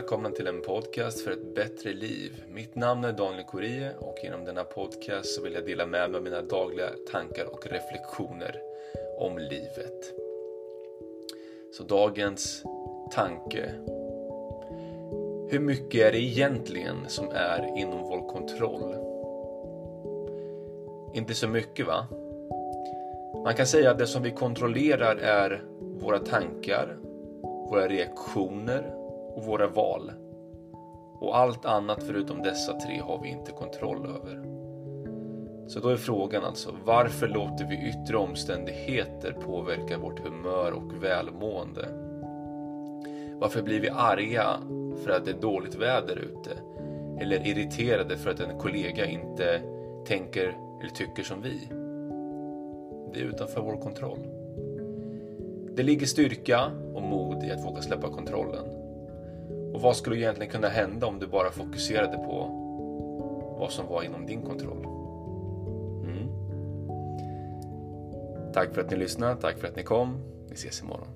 välkomna till en podcast för ett bättre liv. Mitt namn är Daniel Korie och genom denna podcast så vill jag dela med mig av mina dagliga tankar och reflektioner om livet. Så dagens tanke. Hur mycket är det egentligen som är inom vår kontroll? Inte så mycket va? Man kan säga att det som vi kontrollerar är våra tankar, våra reaktioner och våra val. Och allt annat förutom dessa tre har vi inte kontroll över. Så då är frågan alltså, varför låter vi yttre omständigheter påverka vårt humör och välmående? Varför blir vi arga för att det är dåligt väder ute? Eller irriterade för att en kollega inte tänker eller tycker som vi? Det är utanför vår kontroll. Det ligger styrka och mod i att våga släppa kontrollen. Och vad skulle egentligen kunna hända om du bara fokuserade på vad som var inom din kontroll? Mm. Tack för att ni lyssnade, tack för att ni kom. Vi ses imorgon.